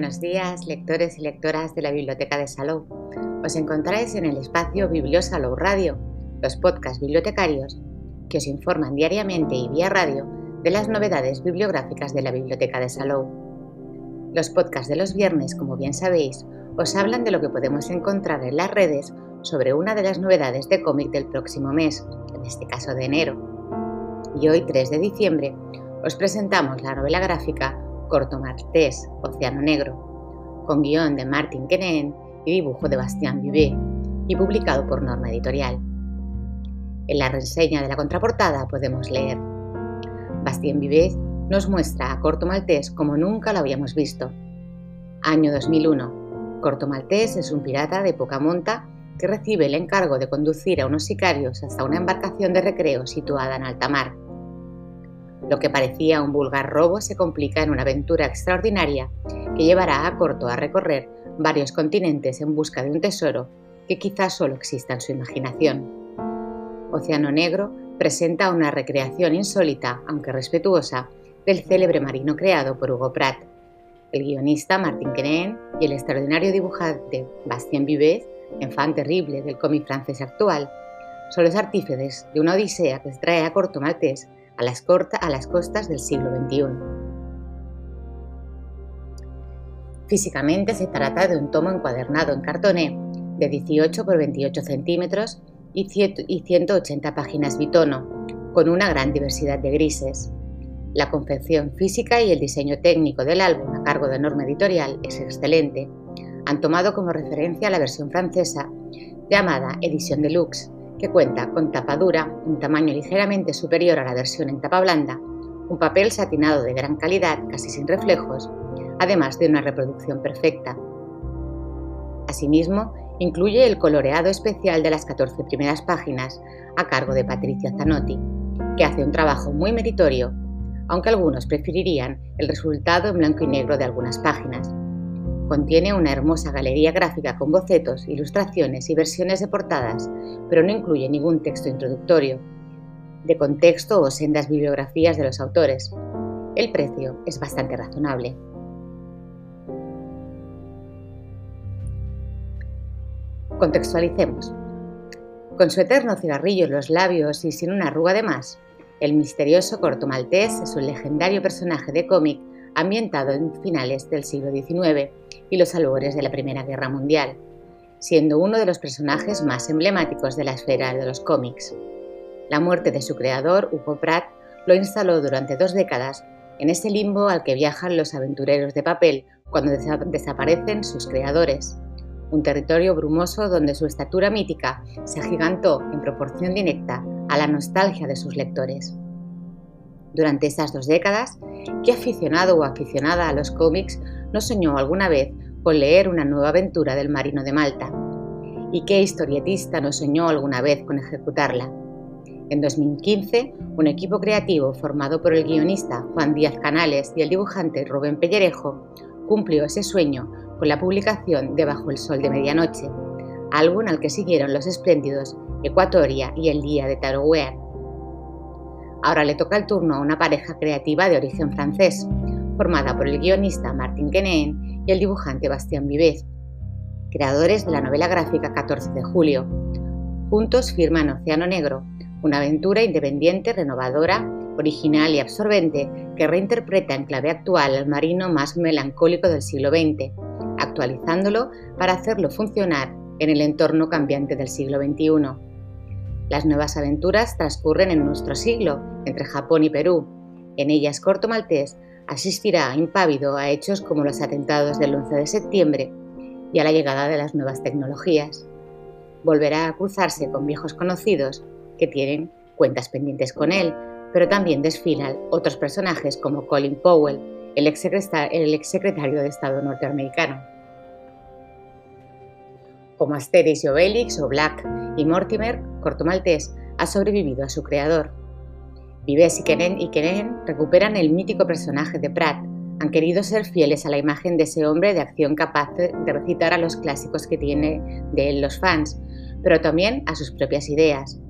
Buenos días, lectores y lectoras de la Biblioteca de Salou. Os encontráis en el espacio Bibliosalou Radio, los podcasts bibliotecarios que os informan diariamente y vía radio de las novedades bibliográficas de la Biblioteca de Salou. Los podcasts de los viernes, como bien sabéis, os hablan de lo que podemos encontrar en las redes sobre una de las novedades de cómic del próximo mes, en este caso de enero. Y hoy, 3 de diciembre, os presentamos la novela gráfica corto maltés Océano Negro, con guion de Martin Kenen y dibujo de Bastien Vivé, y publicado por Norma Editorial. En la reseña de la contraportada podemos leer Bastien Vivé nos muestra a Corto Maltés como nunca lo habíamos visto. Año 2001. Corto Maltés es un pirata de poca monta que recibe el encargo de conducir a unos sicarios hasta una embarcación de recreo situada en alta mar. Lo que parecía un vulgar robo se complica en una aventura extraordinaria que llevará a Corto a recorrer varios continentes en busca de un tesoro que quizás solo exista en su imaginación. Océano Negro presenta una recreación insólita, aunque respetuosa, del célebre marino creado por Hugo Pratt. El guionista Martin Quenen y el extraordinario dibujante Bastien Vives, enfant terrible del cómic francés actual, son los artífices de una odisea que trae a Corto Maltés a las, costas del siglo XXI. Físicamente se trata de un tomo encuadernado en cartoné de 18 por 28 centímetros y 180 páginas bitono, con una gran diversidad de grises. La confección física y el diseño técnico del álbum a cargo de Norma Editorial es excelente. Han tomado como referencia la versión francesa llamada Edición Deluxe, que cuenta con tapa dura, un tamaño ligeramente superior a la versión en tapa blanda, un papel satinado de gran calidad, casi sin reflejos, además de una reproducción perfecta. Asimismo, incluye el coloreado especial de las 14 primeras páginas a cargo de Patricia Zanotti, que hace un trabajo muy meritorio, aunque algunos preferirían el resultado en blanco y negro de algunas páginas. Contiene una hermosa galería gráfica con bocetos, ilustraciones y versiones de portadas, pero no incluye ningún texto introductorio, de contexto o sendas bibliografías de los autores. El precio es bastante razonable. Contextualicemos. Con su eterno cigarrillo en los labios y sin una arruga de más, el misterioso corto maltés es un legendario personaje de cómic ambientado en finales del siglo XIX y los albores de la Primera Guerra Mundial, siendo uno de los personajes más emblemáticos de la esfera de los cómics. La muerte de su creador, Hugo Pratt, lo instaló durante dos décadas en ese limbo al que viajan los aventureros de papel cuando desaparecen sus creadores, un territorio brumoso donde su estatura mítica se agigantó en proporción directa a la nostalgia de sus lectores. Durante esas dos décadas, ¿qué aficionado o aficionada a los cómics no soñó alguna vez con leer una nueva aventura del Marino de Malta? ¿Y qué historietista no soñó alguna vez con ejecutarla? En 2015, un equipo creativo formado por el guionista Juan Díaz Canales y el dibujante Rubén Pellerejo cumplió ese sueño con la publicación de Bajo el Sol de Medianoche, álbum al que siguieron los espléndidos Ecuatoria y El Día de Tarouer. Ahora le toca el turno a una pareja creativa de origen francés, formada por el guionista Martin Quenén y el dibujante Bastien Vives, creadores de la novela gráfica 14 de julio. Juntos firman Océano Negro, una aventura independiente, renovadora, original y absorbente que reinterpreta en clave actual al marino más melancólico del siglo XX, actualizándolo para hacerlo funcionar en el entorno cambiante del siglo XXI. Las nuevas aventuras transcurren en nuestro siglo, entre Japón y Perú. En ellas Corto Maltés asistirá impávido a hechos como los atentados del 11 de septiembre y a la llegada de las nuevas tecnologías. Volverá a cruzarse con viejos conocidos que tienen cuentas pendientes con él, pero también desfilan otros personajes como Colin Powell, el exsecretario de Estado norteamericano. Como Asterix y Obelix o Black y Mortimer, Corto Maltés ha sobrevivido a su creador. Vives y Kenen, y Kenen recuperan el mítico personaje de Pratt. Han querido ser fieles a la imagen de ese hombre de acción capaz de recitar a los clásicos que tiene de él los fans, pero también a sus propias ideas.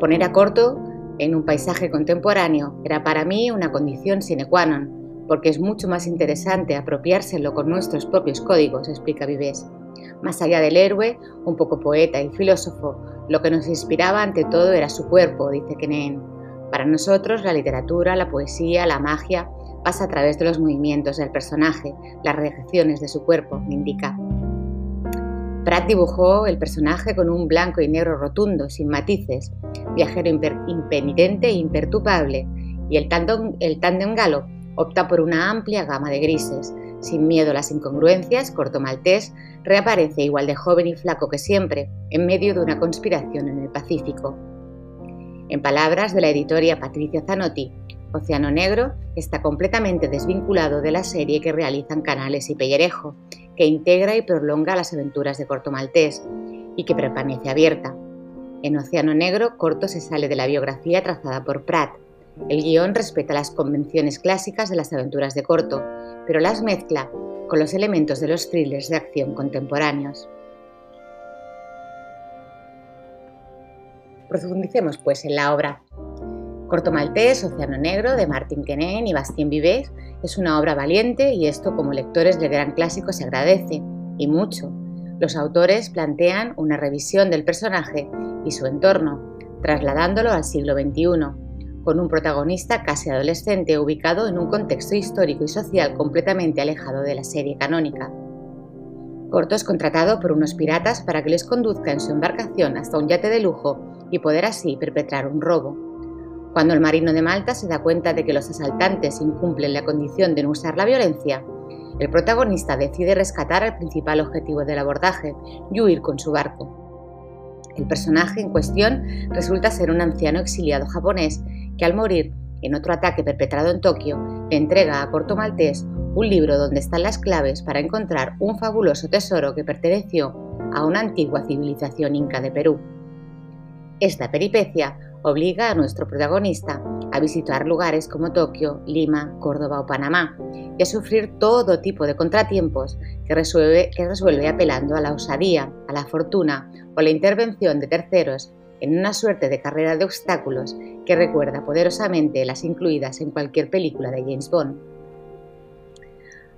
Poner a Corto en un paisaje contemporáneo era para mí una condición sine qua non, porque es mucho más interesante apropiárselo con nuestros propios códigos, explica Vives. Más allá del héroe, un poco poeta y filósofo, lo que nos inspiraba ante todo era su cuerpo, dice Keneen. Para nosotros, la literatura, la poesía, la magia, pasa a través de los movimientos del personaje, las reacciones de su cuerpo, indica. Pratt dibujó el personaje con un blanco y negro rotundo, sin matices, viajero impenitente e imperturbable, y el tándem, el galo opta por una amplia gama de grises. Sin miedo a las incongruencias, Corto Maltés reaparece igual de joven y flaco que siempre, en medio de una conspiración en el Pacífico. En palabras de la editoria Patricia Zanotti, Océano Negro está completamente desvinculado de la serie que realizan Canales y Pellerejo, que integra y prolonga las aventuras de Corto Maltés y que permanece abierta. En Océano Negro, Corto se sale de la biografía trazada por Pratt. El guion respeta las convenciones clásicas de las aventuras de Corto, pero las mezcla con los elementos de los thrillers de acción contemporáneos. Profundicemos pues en la obra. Corto Maltés, Océano Negro, de Martin Quenen y Bastien Vives, es una obra valiente y esto como lectores del gran clásico se agradece, y mucho. Los autores plantean una revisión del personaje y su entorno, trasladándolo al siglo XXI, con un protagonista casi adolescente ubicado en un contexto histórico y social completamente alejado de la serie canónica. Corto es contratado por unos piratas para que les conduzca en su embarcación hasta un yate de lujo y poder así perpetrar un robo. Cuando el marino de Malta se da cuenta de que los asaltantes incumplen la condición de no usar la violencia, el protagonista decide rescatar al principal objetivo del abordaje y huir con su barco. El personaje en cuestión resulta ser un anciano exiliado japonés que al morir en otro ataque perpetrado en Tokio entrega a Corto Maltés un libro donde están las claves para encontrar un fabuloso tesoro que perteneció a una antigua civilización inca de Perú. Esta peripecia obliga a nuestro protagonista a visitar lugares como Tokio, Lima, Córdoba o Panamá y a sufrir todo tipo de contratiempos que resuelve, que resuelve apelando a la osadía, a la fortuna o la intervención de terceros en una suerte de carrera de obstáculos que recuerda poderosamente las incluidas en cualquier película de James Bond.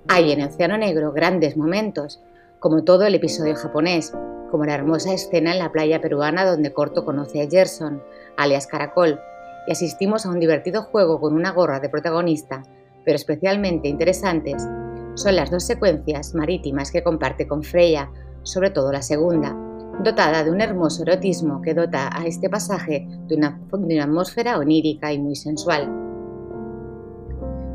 Hay en el Océano Negro grandes momentos, como todo el episodio japonés, como la hermosa escena en la playa peruana donde Corto conoce a Gerson, alias Caracol, y asistimos a un divertido juego con una gorra de protagonista, pero especialmente interesantes son las dos secuencias marítimas que comparte con Freya, sobre todo la segunda, dotada de un hermoso erotismo que dota a este pasaje de una, atmósfera onírica y muy sensual.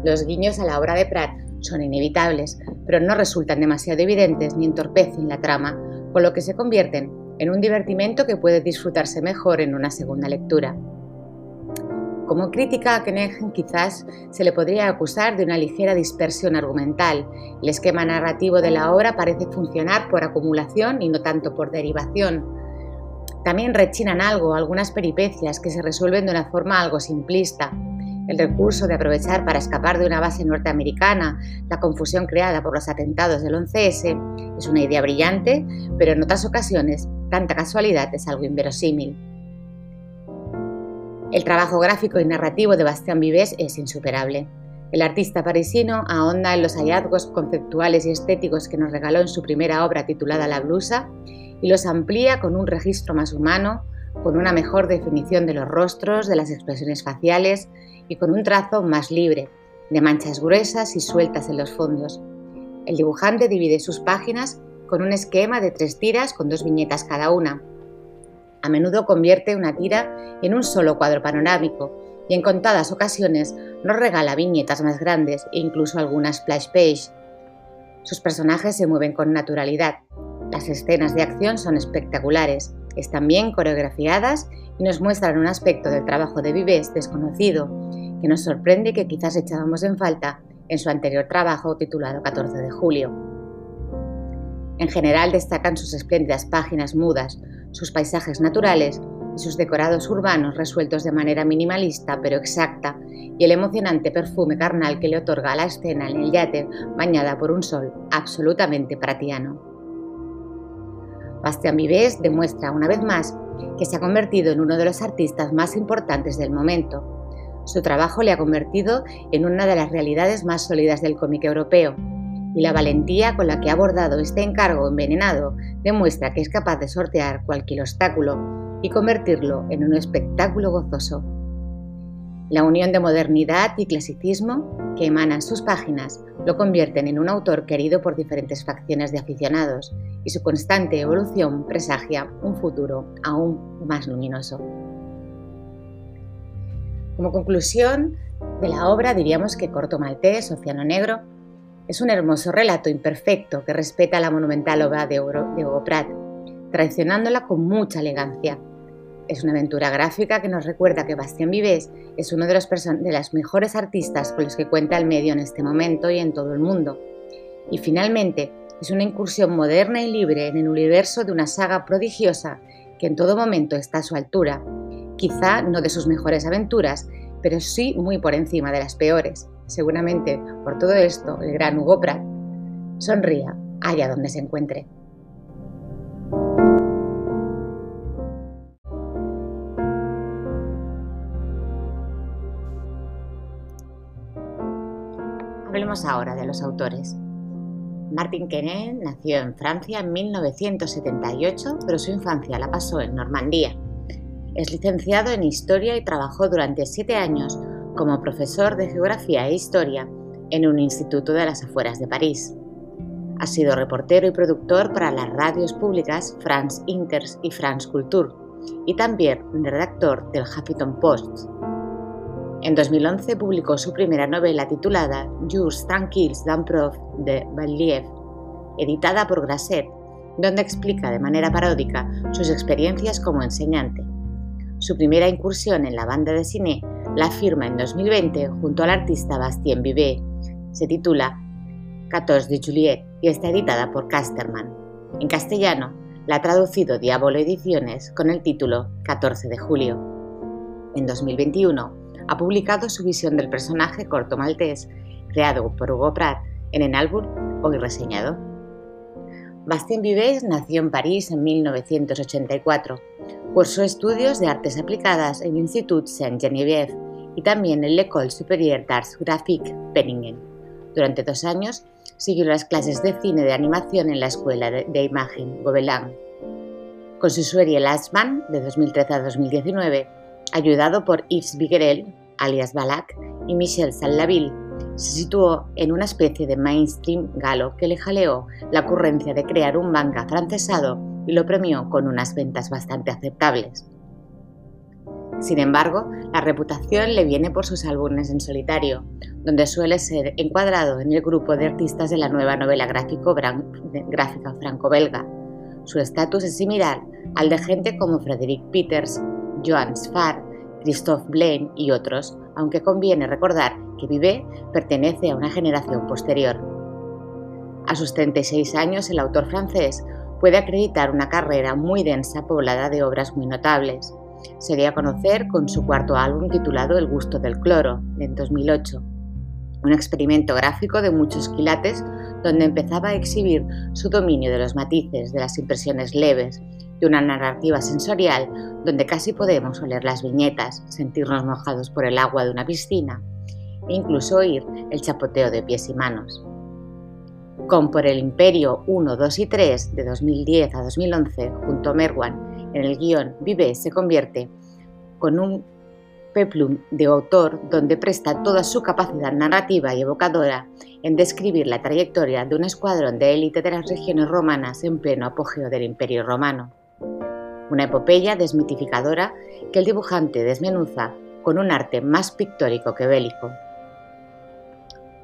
Los guiños a la obra de Pratt son inevitables, pero no resultan demasiado evidentes ni entorpecen la trama, con lo que se convierten en un divertimento que puede disfrutarse mejor en una segunda lectura. Como crítica a Kenneth quizás se le podría acusar de una ligera dispersión argumental. El esquema narrativo de la obra parece funcionar por acumulación y no tanto por derivación. También rechinan algo algunas peripecias que se resuelven de una forma algo simplista, el recurso de aprovechar para escapar de una base norteamericana la confusión creada por los atentados del 11S es una idea brillante, pero en otras ocasiones tanta casualidad es algo inverosímil. El trabajo gráfico y narrativo de Bastien Vives es insuperable. El artista parisino ahonda en los hallazgos conceptuales y estéticos que nos regaló en su primera obra titulada La blusa y los amplía con un registro más humano, con una mejor definición de los rostros, de las expresiones faciales y con un trazo más libre, de manchas gruesas y sueltas en los fondos. El dibujante divide sus páginas con un esquema de tres tiras con dos viñetas cada una. A menudo convierte una tira en un solo cuadro panorámico y en contadas ocasiones nos regala viñetas más grandes e incluso algunas splash page. Sus personajes se mueven con naturalidad. Las escenas de acción son espectaculares, están bien coreografiadas y nos muestran un aspecto del trabajo de Vives desconocido, que nos sorprende que quizás echábamos en falta en su anterior trabajo titulado 14 de julio. En general destacan sus espléndidas páginas mudas, sus paisajes naturales y sus decorados urbanos resueltos de manera minimalista pero exacta y el emocionante perfume carnal que le otorga a la escena en el yate bañada por un sol absolutamente pratiano. Bastián Vives demuestra una vez más que se ha convertido en uno de los artistas más importantes del momento. Su trabajo le ha convertido en una de las realidades más sólidas del cómic europeo, y la valentía con la que ha abordado este encargo envenenado demuestra que es capaz de sortear cualquier obstáculo y convertirlo en un espectáculo gozoso. La unión de modernidad y clasicismo que emanan sus páginas lo convierten en un autor querido por diferentes facciones de aficionados y su constante evolución presagia un futuro aún más luminoso. Como conclusión de la obra diríamos que Corto Maltés, Océano Negro, es un hermoso relato imperfecto que respeta la monumental obra de Hugo Pratt, traicionándola con mucha elegancia. Es una aventura gráfica que nos recuerda que Bastien Vives es uno de los, de los mejores artistas con los que cuenta el medio en este momento y en todo el mundo. Y finalmente, es una incursión moderna y libre en el universo de una saga prodigiosa que en todo momento está a su altura, quizá no de sus mejores aventuras, pero sí muy por encima de las peores. Seguramente por todo esto el gran Hugo Pratt sonría allá donde se encuentre. Hablemos ahora de los autores. Martin Quenet nació en Francia en 1978, pero su infancia la pasó en Normandía. Es licenciado en Historia y trabajó durante siete años como profesor de Geografía e Historia en un instituto de las afueras de París. Ha sido reportero y productor para las radios públicas France Inters y France Culture y también redactor del Huffington Post. En 2011 publicó su primera novela titulada Jours tranquilles d'un prof de Baliev, editada por Grasset, donde explica de manera paródica sus experiencias como enseñante. Su primera incursión en la banda de cine la firma en 2020 junto al artista Bastien Vivet. Se titula 14 de Juliet y está editada por Casterman. En castellano, la ha traducido Diablo Ediciones con el título 14 de julio. En 2021, ha publicado su visión del personaje corto maltés, creado por Hugo Pratt en el álbum hoy reseñado. Bastien Vives nació en París en 1984. Cursó estudios de artes aplicadas en el Institut Saint-Geneviève y también en l'École Supérieure d'Arts Graphiques Penningen. Durante dos años siguió las clases de cine de animación en la Escuela de, Imagen Gobelin. Con su serie Last Man, de 2013 a 2019, ayudado por Yves Biguerel, alias Balak, y Michel Sallaville, se situó en una especie de mainstream galo que le jaleó la ocurrencia de crear un manga francesado y lo premió con unas ventas bastante aceptables. Sin embargo, la reputación le viene por sus álbumes en solitario, donde suele ser encuadrado en el grupo de artistas de la nueva novela gráfica franco-belga. Su estatus es similar al de gente como Frederick Peters, Joan Sfar, Christophe Blaine y otros, aunque conviene recordar que Vive pertenece a una generación posterior. A sus 36 años, el autor francés puede acreditar una carrera muy densa poblada de obras muy notables. Se dio a conocer con su cuarto álbum titulado El gusto del cloro, en 2008, un experimento gráfico de muchos quilates donde empezaba a exhibir su dominio de los matices, de las impresiones leves, de una narrativa sensorial donde casi podemos oler las viñetas, sentirnos mojados por el agua de una piscina e incluso oír el chapoteo de pies y manos. Con Por el Imperio 1, 2 y 3 de 2010 a 2011 junto a Merwan en el guion Vive se convierte con un peplum de autor donde presta toda su capacidad narrativa y evocadora en describir la trayectoria de un escuadrón de élite de las regiones romanas en pleno apogeo del Imperio Romano. Una epopeya desmitificadora que el dibujante desmenuza con un arte más pictórico que bélico.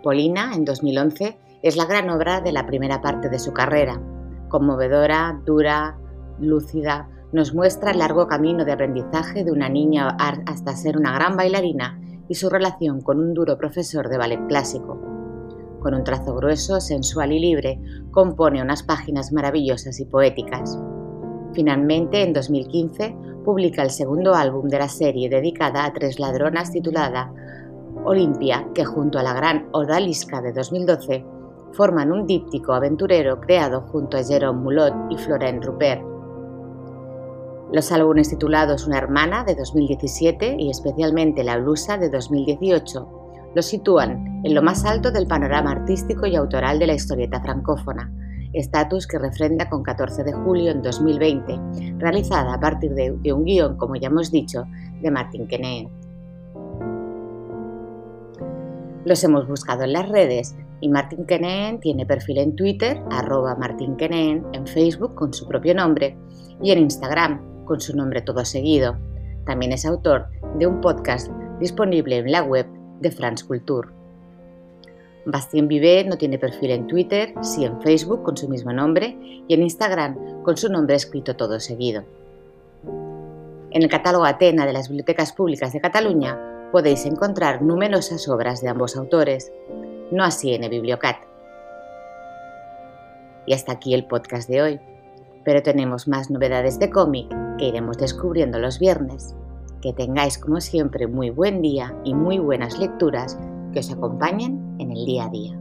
Polina, en 2011, es la gran obra de la primera parte de su carrera. Conmovedora, dura, lúcida, nos muestra el largo camino de aprendizaje de una niña hasta ser una gran bailarina y su relación con un duro profesor de ballet clásico. Con un trazo grueso, sensual y libre, compone unas páginas maravillosas y poéticas. Finalmente, en 2015, publica el segundo álbum de la serie dedicada a tres ladronas titulada Olimpia, que junto a la gran Odalisca de 2012 forman un díptico aventurero creado junto a Jérôme Mulot y Florent Rupert. Los álbumes titulados Una hermana de 2017 y especialmente La blusa de 2018 los sitúan en lo más alto del panorama artístico y autoral de la historieta francófona, estatus que refrenda con 14 de julio en 2020, realizada a partir de, un guion, como ya hemos dicho, de Martin Quenén. Los hemos buscado en las redes y Martin Quenén tiene perfil en Twitter, arroba Martin en Facebook con su propio nombre y en Instagram con su nombre todo seguido. También es autor de un podcast disponible en la web de France Culture. Bastien Vivet no tiene perfil en Twitter, sí en Facebook con su mismo nombre y en Instagram con su nombre escrito todo seguido. En el catálogo Atena de las Bibliotecas Públicas de Cataluña podéis encontrar numerosas obras de ambos autores, no así en el Bibliocat. Y hasta aquí el podcast de hoy, pero tenemos más novedades de cómic que iremos descubriendo los viernes. Que tengáis como siempre muy buen día y muy buenas lecturas que os acompañen en el día a día.